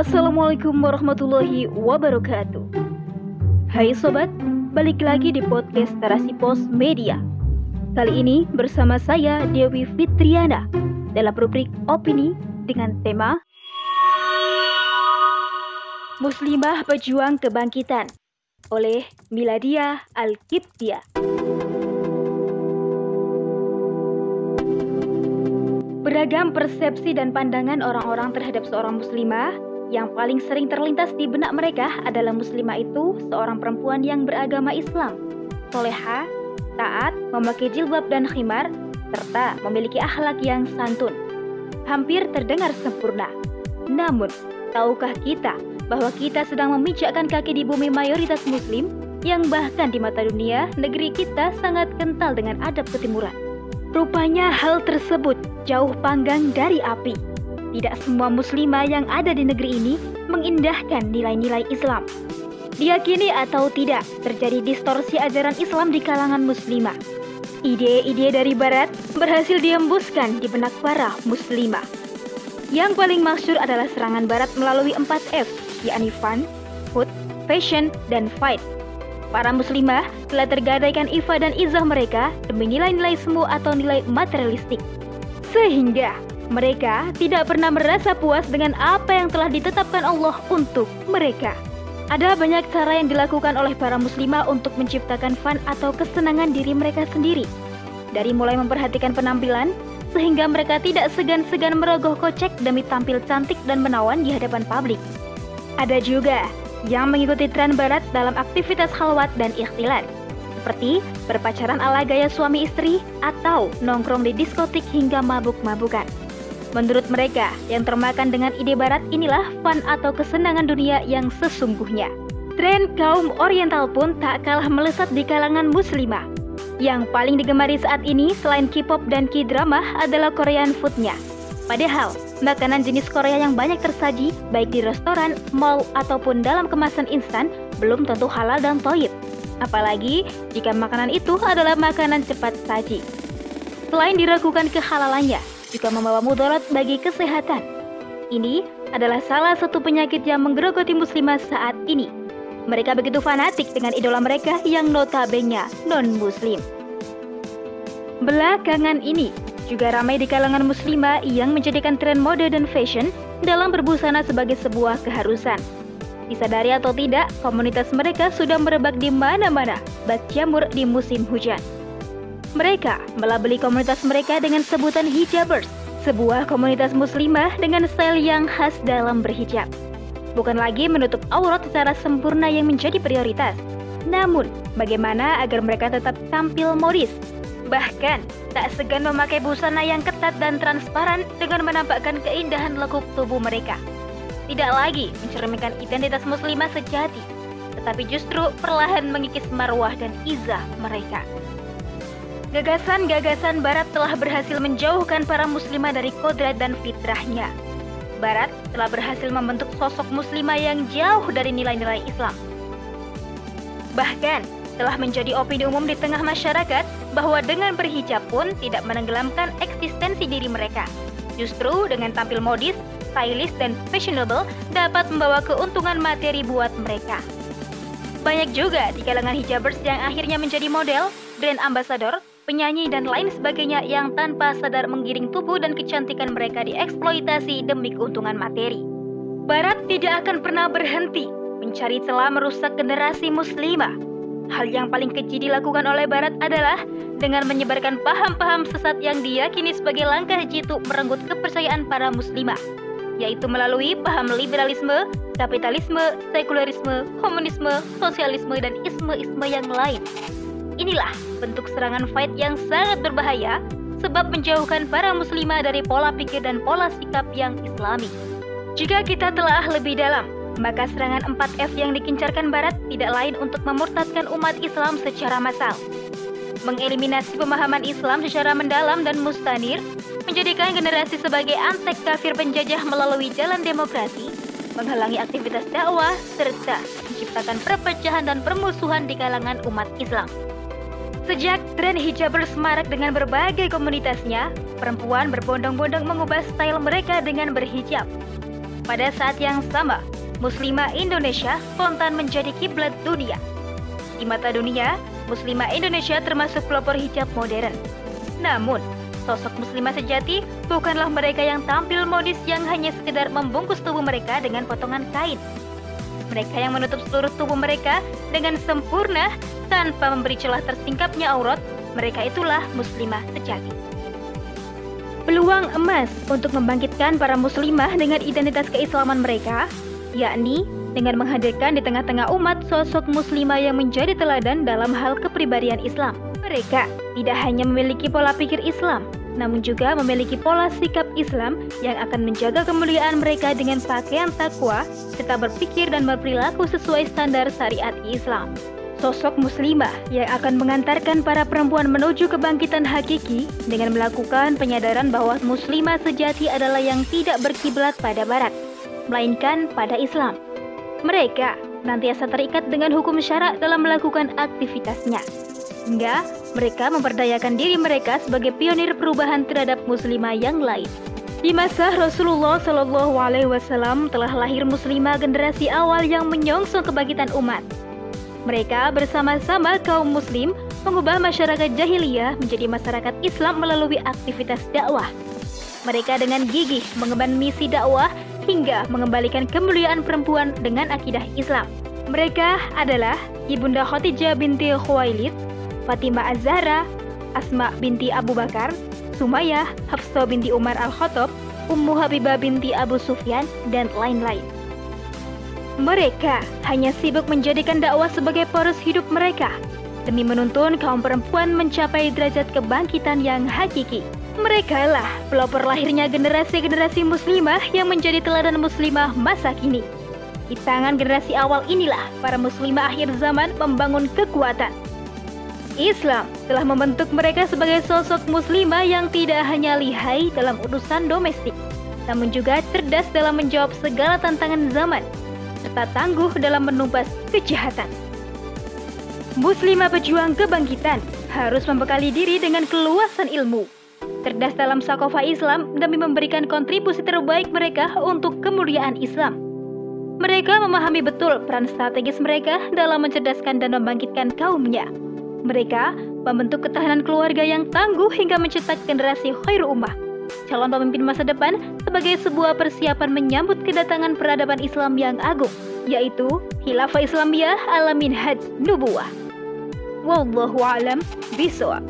Assalamualaikum warahmatullahi wabarakatuh. Hai sobat, balik lagi di podcast Terasi Pos Media. Kali ini bersama saya Dewi Fitriana dalam rubrik opini dengan tema Muslimah Pejuang Kebangkitan oleh Miladia Al-Kiptia. Beragam persepsi dan pandangan orang-orang terhadap seorang muslimah yang paling sering terlintas di benak mereka adalah muslimah itu seorang perempuan yang beragama Islam, soleha, taat, memakai jilbab dan khimar, serta memiliki akhlak yang santun. Hampir terdengar sempurna. Namun, tahukah kita bahwa kita sedang memijakkan kaki di bumi mayoritas muslim yang bahkan di mata dunia negeri kita sangat kental dengan adab ketimuran? Rupanya hal tersebut jauh panggang dari api. Tidak semua muslimah yang ada di negeri ini mengindahkan nilai-nilai Islam. Diyakini atau tidak, terjadi distorsi ajaran Islam di kalangan muslimah. Ide-ide dari barat berhasil diembuskan di benak para muslimah. Yang paling masyur adalah serangan barat melalui 4F, yakni fun, food, fashion, dan fight Para muslimah telah tergadaikan ifa dan izah mereka demi nilai-nilai semu atau nilai materialistik. Sehingga mereka tidak pernah merasa puas dengan apa yang telah ditetapkan Allah untuk mereka. Ada banyak cara yang dilakukan oleh para muslimah untuk menciptakan fun atau kesenangan diri mereka sendiri. Dari mulai memperhatikan penampilan, sehingga mereka tidak segan-segan merogoh kocek demi tampil cantik dan menawan di hadapan publik. Ada juga yang mengikuti tren barat dalam aktivitas halwat dan ikhtilat, seperti berpacaran ala gaya suami istri atau nongkrong di diskotik hingga mabuk-mabukan. Menurut mereka, yang termakan dengan ide barat inilah fun atau kesenangan dunia yang sesungguhnya. Tren kaum oriental pun tak kalah melesat di kalangan muslimah. Yang paling digemari saat ini selain K-pop dan K-drama adalah Korean foodnya. Padahal, makanan jenis Korea yang banyak tersaji, baik di restoran, mall, ataupun dalam kemasan instan, belum tentu halal dan toib. Apalagi jika makanan itu adalah makanan cepat saji. Selain diragukan kehalalannya, juga membawa mudarat bagi kesehatan. Ini adalah salah satu penyakit yang menggerogoti muslimah saat ini. Mereka begitu fanatik dengan idola mereka yang notabene non-muslim. Belakangan ini, juga ramai di kalangan muslimah yang menjadikan tren mode dan fashion dalam berbusana sebagai sebuah keharusan. Disadari atau tidak, komunitas mereka sudah merebak di mana-mana, bak jamur di musim hujan. Mereka melabeli komunitas mereka dengan sebutan hijabers, sebuah komunitas muslimah dengan style yang khas dalam berhijab. Bukan lagi menutup aurat secara sempurna yang menjadi prioritas, namun bagaimana agar mereka tetap tampil modis Bahkan, tak segan memakai busana yang ketat dan transparan dengan menampakkan keindahan lekuk tubuh mereka. Tidak lagi mencerminkan identitas muslimah sejati, tetapi justru perlahan mengikis marwah dan izah mereka. Gagasan-gagasan Barat telah berhasil menjauhkan para muslimah dari kodrat dan fitrahnya. Barat telah berhasil membentuk sosok muslimah yang jauh dari nilai-nilai Islam. Bahkan, telah menjadi opini umum di tengah masyarakat bahwa dengan berhijab pun tidak menenggelamkan eksistensi diri mereka. Justru dengan tampil modis, stylish, dan fashionable dapat membawa keuntungan materi buat mereka. Banyak juga di kalangan hijabers yang akhirnya menjadi model, brand ambassador, penyanyi, dan lain sebagainya yang tanpa sadar menggiring tubuh dan kecantikan mereka dieksploitasi demi keuntungan materi. Barat tidak akan pernah berhenti mencari celah merusak generasi muslimah Hal yang paling keji dilakukan oleh Barat adalah dengan menyebarkan paham-paham sesat yang diyakini sebagai langkah jitu merenggut kepercayaan para muslimah, yaitu melalui paham liberalisme, kapitalisme, sekularisme, komunisme, sosialisme, dan isme-isme yang lain. Inilah bentuk serangan fight yang sangat berbahaya sebab menjauhkan para muslimah dari pola pikir dan pola sikap yang islami. Jika kita telah lebih dalam maka serangan 4F yang dikincarkan Barat tidak lain untuk memurtadkan umat Islam secara massal. Mengeliminasi pemahaman Islam secara mendalam dan mustanir, menjadikan generasi sebagai antek kafir penjajah melalui jalan demokrasi, menghalangi aktivitas dakwah, serta menciptakan perpecahan dan permusuhan di kalangan umat Islam. Sejak tren hijab bersemarak dengan berbagai komunitasnya, perempuan berbondong-bondong mengubah style mereka dengan berhijab, Pada saat yang sama, Muslimah Indonesia spontan menjadi kiblat dunia. Di mata dunia, Muslimah Indonesia termasuk pelopor hijab modern. Namun, sosok muslimah sejati bukanlah mereka yang tampil modis yang hanya sekedar membungkus tubuh mereka dengan potongan kain. Mereka yang menutup seluruh tubuh mereka dengan sempurna tanpa memberi celah tersingkapnya aurat, mereka itulah muslimah sejati. Peluang emas untuk membangkitkan para muslimah dengan identitas keislaman mereka, yakni dengan menghadirkan di tengah-tengah umat sosok muslimah yang menjadi teladan dalam hal kepribadian Islam. Mereka tidak hanya memiliki pola pikir Islam, namun juga memiliki pola sikap Islam yang akan menjaga kemuliaan mereka dengan pakaian takwa, serta berpikir dan berperilaku sesuai standar syariat Islam. Sosok muslimah yang akan mengantarkan para perempuan menuju kebangkitan hakiki dengan melakukan penyadaran bahwa muslimah sejati adalah yang tidak berkiblat pada barat, melainkan pada Islam. Mereka nantiasa terikat dengan hukum syarak dalam melakukan aktivitasnya. Hingga mereka memperdayakan diri mereka sebagai pionir perubahan terhadap muslimah yang lain. Di masa Rasulullah Shallallahu Alaihi Wasallam telah lahir muslimah generasi awal yang menyongsong kebangkitan umat. Mereka bersama-sama kaum muslim mengubah masyarakat jahiliyah menjadi masyarakat Islam melalui aktivitas dakwah. Mereka dengan gigih mengemban misi dakwah hingga mengembalikan kemuliaan perempuan dengan akidah Islam. Mereka adalah Ibunda Khadijah binti Khuwailid, Fatimah Az-Zahra, Asma binti Abu Bakar, Sumayyah, Hafsah binti Umar Al-Khattab, Ummu Habibah binti Abu Sufyan, dan lain-lain. Mereka hanya sibuk menjadikan dakwah sebagai poros hidup mereka demi menuntun kaum perempuan mencapai derajat kebangkitan yang hakiki. Mereka lah pelopor lahirnya generasi-generasi muslimah yang menjadi teladan muslimah masa kini. Di tangan generasi awal inilah para muslimah akhir zaman membangun kekuatan, Islam telah membentuk mereka sebagai sosok muslimah yang tidak hanya lihai dalam urusan domestik, namun juga cerdas dalam menjawab segala tantangan zaman, serta tangguh dalam menumpas kejahatan. Muslimah pejuang kebangkitan harus membekali diri dengan keluasan ilmu, cerdas dalam sakofa Islam demi memberikan kontribusi terbaik mereka untuk kemuliaan Islam. Mereka memahami betul peran strategis mereka dalam mencerdaskan dan membangkitkan kaumnya mereka membentuk ketahanan keluarga yang tangguh hingga mencetak generasi khairu ummah. Calon pemimpin masa depan sebagai sebuah persiapan menyambut kedatangan peradaban Islam yang agung, yaitu Khilafah Islamiyah ala minhaj nubuwah. Wallahu alam bisawab.